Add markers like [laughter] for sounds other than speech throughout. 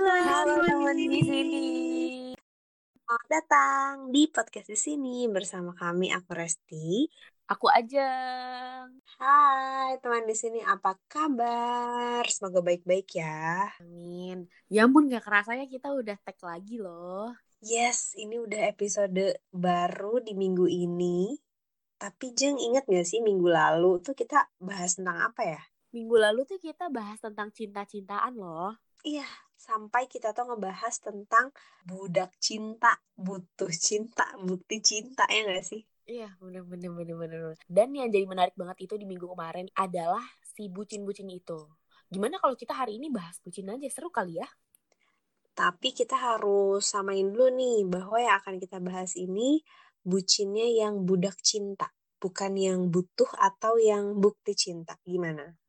Halo, Halo teman di sini. Selamat datang di podcast di sini bersama kami aku Resti. Aku Ajeng. Hai teman di sini, apa kabar? Semoga baik-baik ya. Amin. Ya ampun gak kerasanya kita udah tag lagi loh. Yes, ini udah episode baru di minggu ini. Tapi Jeng inget gak sih minggu lalu tuh kita bahas tentang apa ya? Minggu lalu tuh kita bahas tentang cinta-cintaan loh. Iya, sampai kita tuh ngebahas tentang budak cinta, butuh cinta, bukti cinta ya gak sih? Iya, bener bener bener bener. Dan yang jadi menarik banget itu di minggu kemarin adalah si bucin-bucin itu. Gimana kalau kita hari ini bahas bucin aja seru kali ya? Tapi kita harus samain dulu nih bahwa yang akan kita bahas ini bucinnya yang budak cinta, bukan yang butuh atau yang bukti cinta. Gimana?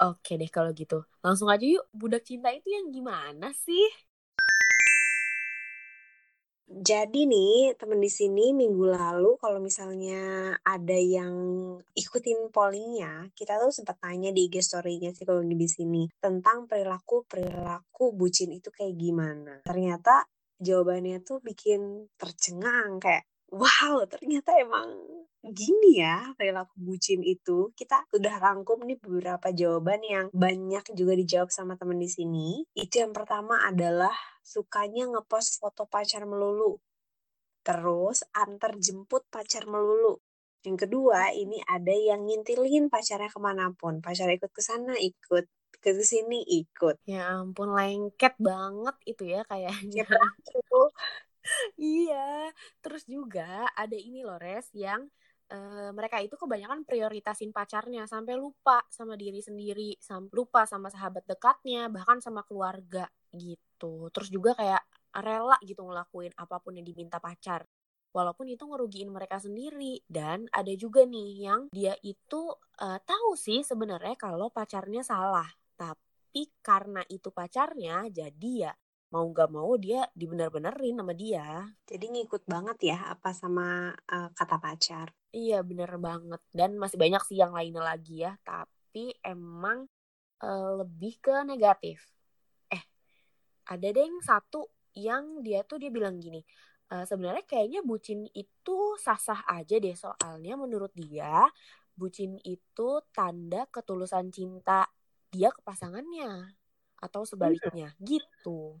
Oke deh kalau gitu. Langsung aja yuk, budak cinta itu yang gimana sih? Jadi nih, temen di sini minggu lalu kalau misalnya ada yang ikutin pollingnya, kita tuh sempat tanya di IG story-nya psikologi di sini tentang perilaku-perilaku bucin itu kayak gimana. Ternyata jawabannya tuh bikin tercengang kayak, wow ternyata emang gini ya perilaku bucin itu. Kita udah rangkum nih beberapa jawaban yang banyak juga dijawab sama temen di sini. Itu yang pertama adalah sukanya ngepost foto pacar melulu. Terus antar jemput pacar melulu. Yang kedua, ini ada yang ngintilin pacarnya ke mana pun. Pacar ikut ke sana, ikut ke sini, ikut. Ya ampun, lengket banget itu ya kayaknya. Ya, itu. Iya, terus juga ada ini loh Res yang uh, mereka itu kebanyakan prioritasin pacarnya sampai lupa sama diri sendiri, sampai lupa sama sahabat dekatnya, bahkan sama keluarga gitu. Terus juga kayak rela gitu ngelakuin apa pun yang diminta pacar. Walaupun itu ngerugiin mereka sendiri dan ada juga nih yang dia itu uh, tahu sih sebenarnya kalau pacarnya salah, tapi karena itu pacarnya jadi ya mau nggak mau dia dibener-benerin sama dia. Jadi ngikut banget ya apa sama uh, kata pacar. Iya bener banget dan masih banyak sih yang lainnya lagi ya tapi emang uh, lebih ke negatif. Eh ada deh yang satu yang dia tuh dia bilang gini uh, sebenarnya kayaknya bucin itu sah-sah aja deh soalnya menurut dia bucin itu tanda ketulusan cinta dia ke pasangannya atau sebaliknya hmm. gitu.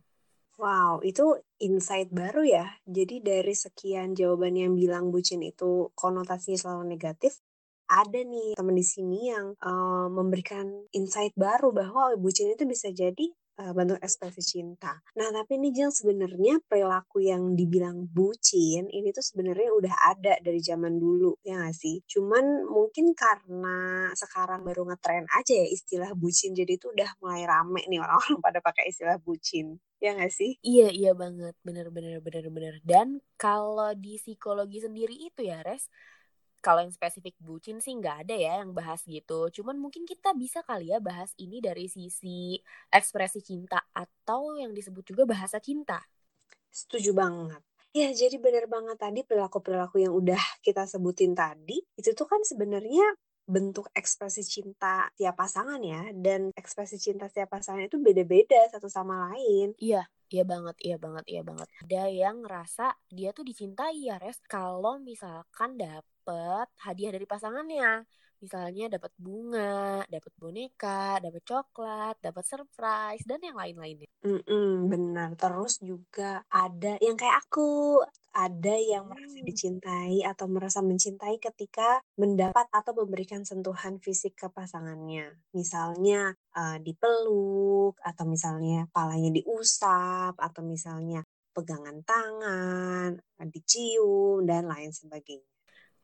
Wow, itu insight baru ya. Jadi dari sekian jawaban yang bilang bucin itu konotasinya selalu negatif, ada nih teman di sini yang uh, memberikan insight baru bahwa bucin itu bisa jadi uh, bentuk ekspresi cinta. Nah, tapi ini Jeng sebenarnya perilaku yang dibilang bucin ini tuh sebenarnya udah ada dari zaman dulu ya gak sih? Cuman mungkin karena sekarang baru ngetren aja ya istilah bucin jadi itu udah mulai rame nih orang-orang [laughs] pada pakai istilah bucin. Ya gak sih? Iya, iya banget. Bener, bener, bener, bener. Dan kalau di psikologi sendiri itu ya, Res, kalau yang spesifik bucin sih nggak ada ya yang bahas gitu. Cuman mungkin kita bisa kali ya bahas ini dari sisi ekspresi cinta atau yang disebut juga bahasa cinta. Setuju banget. Ya, jadi benar banget tadi perilaku-perilaku yang udah kita sebutin tadi, itu tuh kan sebenarnya bentuk ekspresi cinta tiap pasangan ya dan ekspresi cinta tiap pasangan itu beda-beda satu sama lain. Iya, iya banget, iya banget, iya banget. Ada yang ngerasa dia tuh dicintai ya, Res, kalau misalkan dapet hadiah dari pasangannya. Misalnya dapat bunga, dapat boneka, dapat coklat, dapat surprise dan yang lain-lainnya. Mm -mm, benar. Terus juga ada yang kayak aku, ada yang merasa dicintai atau merasa mencintai ketika mendapat atau memberikan sentuhan fisik ke pasangannya. Misalnya uh, dipeluk atau misalnya palanya diusap atau misalnya pegangan tangan, dicium dan lain sebagainya.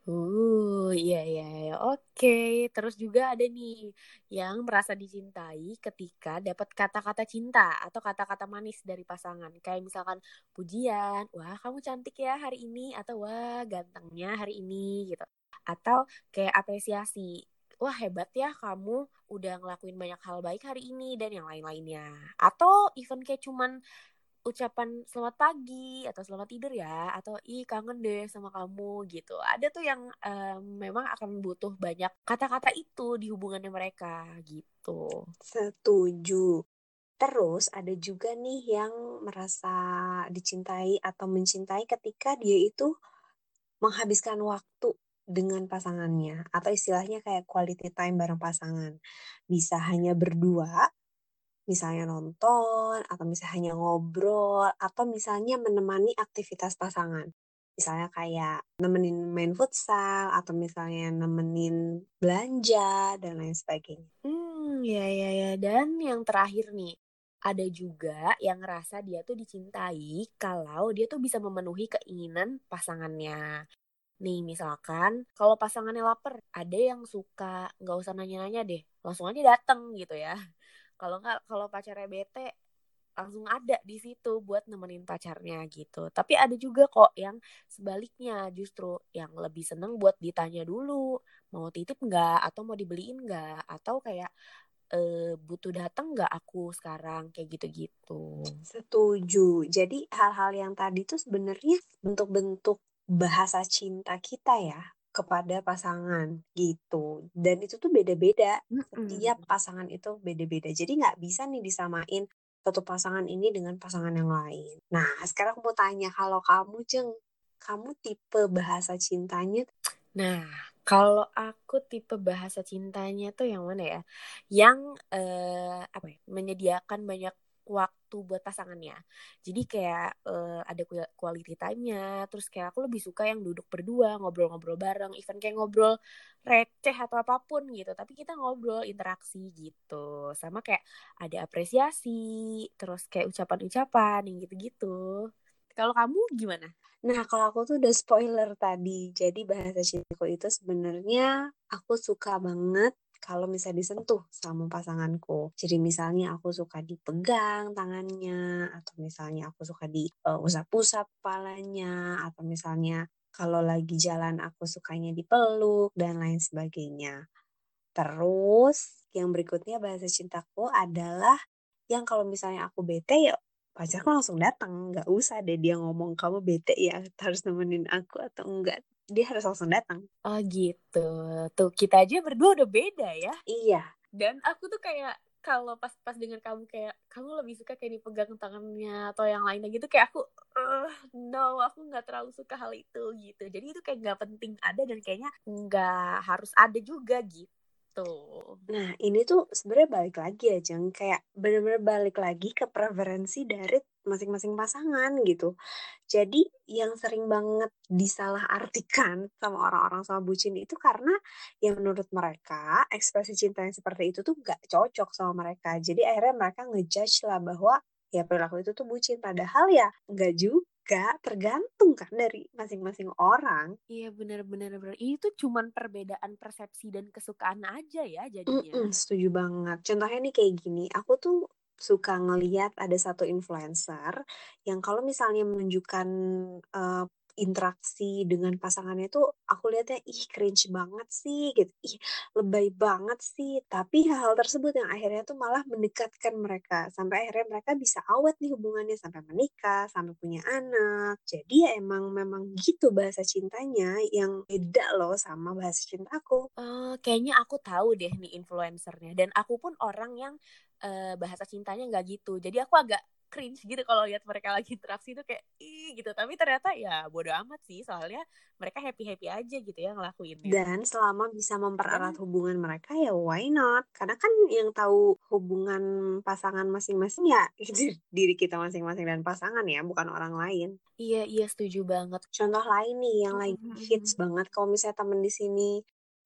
Uh, iya iya iya. Oke, terus juga ada nih yang merasa dicintai ketika dapat kata-kata cinta atau kata-kata manis dari pasangan. Kayak misalkan pujian, "Wah, kamu cantik ya hari ini" atau "Wah, gantengnya hari ini" gitu. Atau kayak apresiasi. Wah hebat ya kamu udah ngelakuin banyak hal baik hari ini dan yang lain-lainnya. Atau even kayak cuman ucapan selamat pagi atau selamat tidur ya atau ih kangen deh sama kamu gitu. Ada tuh yang um, memang akan butuh banyak kata-kata itu di hubungannya mereka gitu. Setuju. Terus ada juga nih yang merasa dicintai atau mencintai ketika dia itu menghabiskan waktu dengan pasangannya atau istilahnya kayak quality time bareng pasangan. Bisa hanya berdua, misalnya nonton atau misalnya hanya ngobrol atau misalnya menemani aktivitas pasangan. Misalnya kayak nemenin main futsal atau misalnya nemenin belanja dan lain sebagainya. Hmm, ya ya ya. Dan yang terakhir nih, ada juga yang ngerasa dia tuh dicintai kalau dia tuh bisa memenuhi keinginan pasangannya. Nih misalkan kalau pasangannya lapar, ada yang suka nggak usah nanya-nanya deh, langsung aja dateng gitu ya. Kalau nggak kalau pacarnya bete langsung ada di situ buat nemenin pacarnya gitu. Tapi ada juga kok yang sebaliknya justru yang lebih seneng buat ditanya dulu mau titip nggak atau mau dibeliin nggak atau kayak e, butuh datang nggak aku sekarang kayak gitu-gitu. Setuju. Jadi hal-hal yang tadi tuh sebenarnya bentuk-bentuk bahasa cinta kita ya kepada pasangan gitu. Dan itu tuh beda-beda setiap pasangan itu beda-beda. Jadi nggak bisa nih disamain satu pasangan ini dengan pasangan yang lain. Nah sekarang aku mau tanya kalau kamu jeng kamu tipe bahasa cintanya? Nah kalau aku tipe bahasa cintanya tuh yang mana ya? Yang eh, apa ya menyediakan banyak waktu buat pasangannya. Jadi kayak uh, ada quality time-nya, terus kayak aku lebih suka yang duduk berdua, ngobrol-ngobrol bareng, even kayak ngobrol receh atau apa pun gitu, tapi kita ngobrol interaksi gitu. Sama kayak ada apresiasi, terus kayak ucapan-ucapan yang gitu-gitu. Kalau kamu gimana? Nah, kalau aku tuh udah spoiler tadi. Jadi bahasa cintaku itu sebenarnya aku suka banget kalau misalnya disentuh sama pasanganku. Jadi misalnya aku suka dipegang tangannya, atau misalnya aku suka di uh, usap-usap kepalanya, atau misalnya kalau lagi jalan aku sukanya dipeluk, dan lain sebagainya. Terus yang berikutnya bahasa cintaku adalah yang kalau misalnya aku bete ya pacarku langsung datang nggak usah deh dia ngomong kamu bete ya harus nemenin aku atau enggak dia harus langsung datang. Oh gitu. Tuh kita aja berdua udah beda ya. Iya. Dan aku tuh kayak kalau pas-pas dengan kamu kayak kamu lebih suka kayak dipegang tangannya atau yang lainnya gitu kayak aku uh, no aku nggak terlalu suka hal itu gitu jadi itu kayak nggak penting ada dan kayaknya nggak harus ada juga gitu Nah, ini tuh sebenarnya balik lagi ya, Jeng. Kayak bener-bener balik lagi ke preferensi dari masing-masing pasangan gitu. Jadi yang sering banget disalahartikan sama orang-orang sama bucin itu karena yang menurut mereka ekspresi cinta yang seperti itu tuh gak cocok sama mereka. Jadi akhirnya mereka ngejudge lah bahwa ya perilaku itu tuh bucin. Padahal ya gak juga tergantung kan dari masing-masing orang. Iya benar-benar benar. Itu cuman perbedaan persepsi dan kesukaan aja ya jadinya. Mm -mm, setuju banget. Contohnya nih kayak gini, aku tuh suka ngeliat ada satu influencer yang kalau misalnya menunjukkan uh, interaksi dengan pasangannya tuh aku lihatnya ih cringe banget sih gitu. Ih lebay banget sih. Tapi hal-hal tersebut yang akhirnya tuh malah mendekatkan mereka. Sampai akhirnya mereka bisa awet nih hubungannya sampai menikah sampai punya anak. Jadi ya emang memang gitu bahasa cintanya yang beda loh sama bahasa cintaku uh, kayaknya aku tahu deh nih influencernya. Dan aku pun orang yang uh, bahasa cintanya nggak gitu. Jadi aku agak cringe gitu kalau lihat mereka lagi interaksi itu kayak ih gitu. Tapi ternyata ya bodo amat sih. Soalnya mereka happy happy aja gitu ya ngelakuin dan selama bisa mempererat hubungan mereka ya why not? Karena kan yang tahu hubungan pasangan masing-masing ya [laughs] diri kita masing-masing dan pasangan ya bukan orang lain. Iya iya setuju banget. Contoh lain nih yang lagi hits banget kalau misalnya temen di sini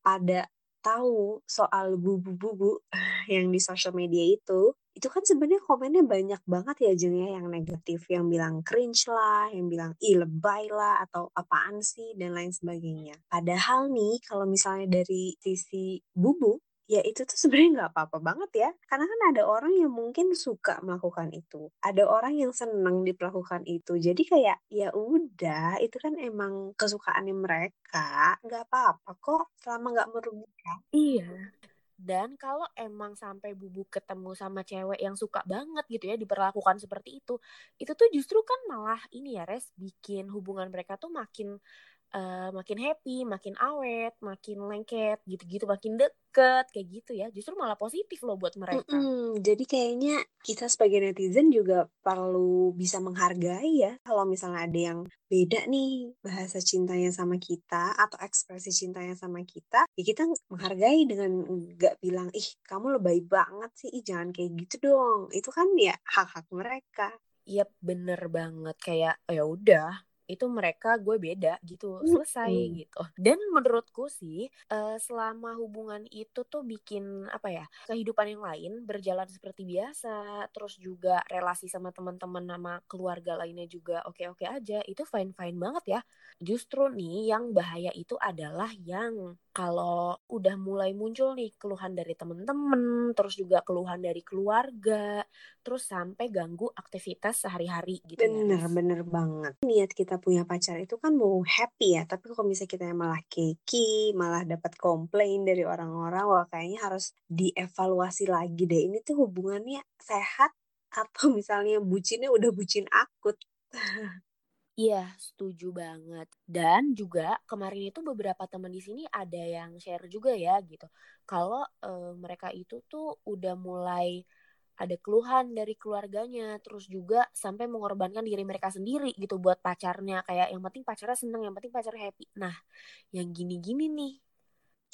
ada tahu soal bubu-bubu [laughs] yang di sosial media itu, itu kan sebenarnya komennya banyak banget ya Jeng ya yang negatif, yang bilang cringe lah, yang bilang ih lebay lah atau apaan sih dan lain sebagainya. Padahal nih kalau misalnya dari sisi bubu ya itu tuh sebenarnya nggak apa-apa banget ya. Karena kan ada orang yang mungkin suka melakukan itu. Ada orang yang seneng diperlakukan itu. Jadi kayak ya udah itu kan emang kesukaannya mereka. Nggak apa-apa kok selama nggak merugikan. Iya. Dan kalau emang sampai bubu ketemu sama cewek yang suka banget gitu ya diperlakukan seperti itu itu tuh justru kan malah ini ya res bikin hubungan mereka tuh makin uh, makin happy, makin awet, makin lengket, gitu-gitu, makin deket, kayak gitu ya. Justru malah positif loh buat mereka. Mm -mm, jadi kayaknya kita sebagai netizen juga perlu bisa menghargai ya. Kalau misalnya ada yang beda nih bahasa cintanya sama kita atau ekspresi cintanya sama kita, ya kita menghargai dengan nggak bilang, ih kamu lebay banget sih, ih jangan kayak gitu dong. Itu kan ya hak-hak mereka. Iya bener banget kayak oh ya udah itu mereka gue beda gitu selesai hmm. gitu dan menurutku sih uh, selama hubungan itu tuh bikin apa ya kehidupan yang lain berjalan seperti biasa terus juga relasi sama teman-teman sama keluarga lainnya juga oke-oke aja itu fine fine banget ya justru nih yang bahaya itu adalah yang kalau udah mulai muncul nih keluhan dari temen-temen, terus juga keluhan dari keluarga, terus sampai ganggu aktivitas sehari-hari gitu bener, ya. Bener, banget. Niat kita punya pacar itu kan mau happy ya, tapi kalau misalnya kita malah keki, malah dapat komplain dari orang-orang, wah kayaknya harus dievaluasi lagi deh. Ini tuh hubungannya sehat atau [laughs] misalnya bucinnya udah bucin akut. Iya, setuju banget. Dan juga kemarin itu beberapa teman di sini ada yang share juga ya gitu. Kalau e, mereka itu tuh udah mulai ada keluhan dari keluarganya, terus juga sampai mengorbankan diri mereka sendiri gitu buat pacarnya. Kayak yang penting pacarnya seneng, yang penting pacarnya happy. Nah, yang gini-gini nih,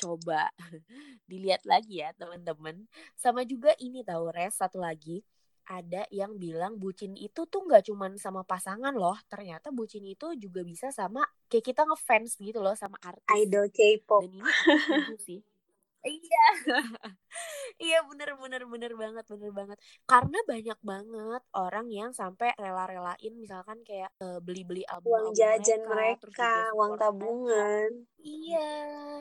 coba [laughs] dilihat lagi ya teman-teman. Sama juga ini tahu res satu lagi ada yang bilang bucin itu tuh nggak cuman sama pasangan loh ternyata bucin itu juga bisa sama kayak kita ngefans gitu loh sama artis idol K-pop dan ini sih iya. [laughs] Iya bener bener bener banget bener banget. Karena banyak banget orang yang sampai rela-relain misalkan kayak uh, beli-beli album uang jajan mereka, mereka uang tabungan mereka. iya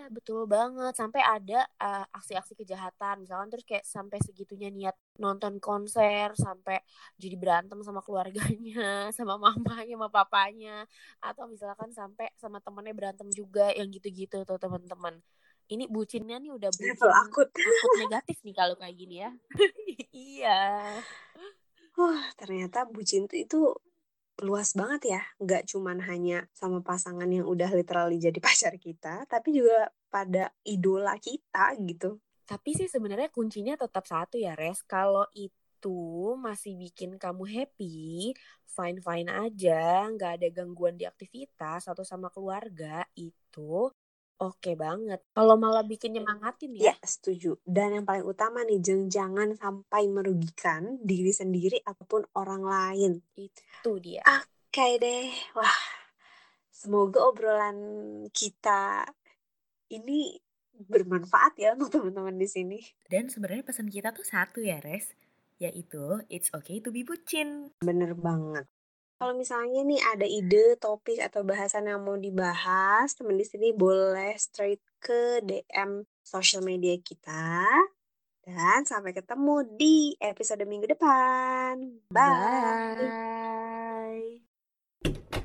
betul banget. Sampai ada uh, aksi-aksi kejahatan misalkan terus kayak sampai segitunya niat nonton konser sampai jadi berantem sama keluarganya [laughs] sama mamanya sama papanya atau misalkan sampai sama temennya berantem juga yang gitu-gitu tuh teman-teman ini bucinnya nih udah bucin Level akut. akut negatif nih kalau kayak gini ya. [laughs] iya. Wah, ternyata bucin itu luas banget ya. Nggak cuman hanya sama pasangan yang udah literally jadi [laughs] pacar kita, tapi juga pada idola kita gitu. Tapi sih sebenarnya kuncinya tetap satu ya, Res. Kalau itu masih bikin kamu happy, fine-fine aja, nggak ada gangguan di aktivitas atau sama keluarga, itu Oke banget. Kalau malah bikin nyemangatin ya? Ya, setuju. Dan yang paling utama nih, jangan sampai merugikan diri sendiri ataupun orang lain. Itu dia. Oke deh. Wah, semoga obrolan kita ini bermanfaat ya untuk teman-teman di sini. Dan sebenarnya pesan kita tuh satu ya, Res. Yaitu, it's okay to be bucin. Bener banget. Kalau misalnya nih ada ide, topik, atau bahasan yang mau dibahas, teman di sini boleh straight ke DM sosial media kita. Dan sampai ketemu di episode minggu depan. Bye. Bye.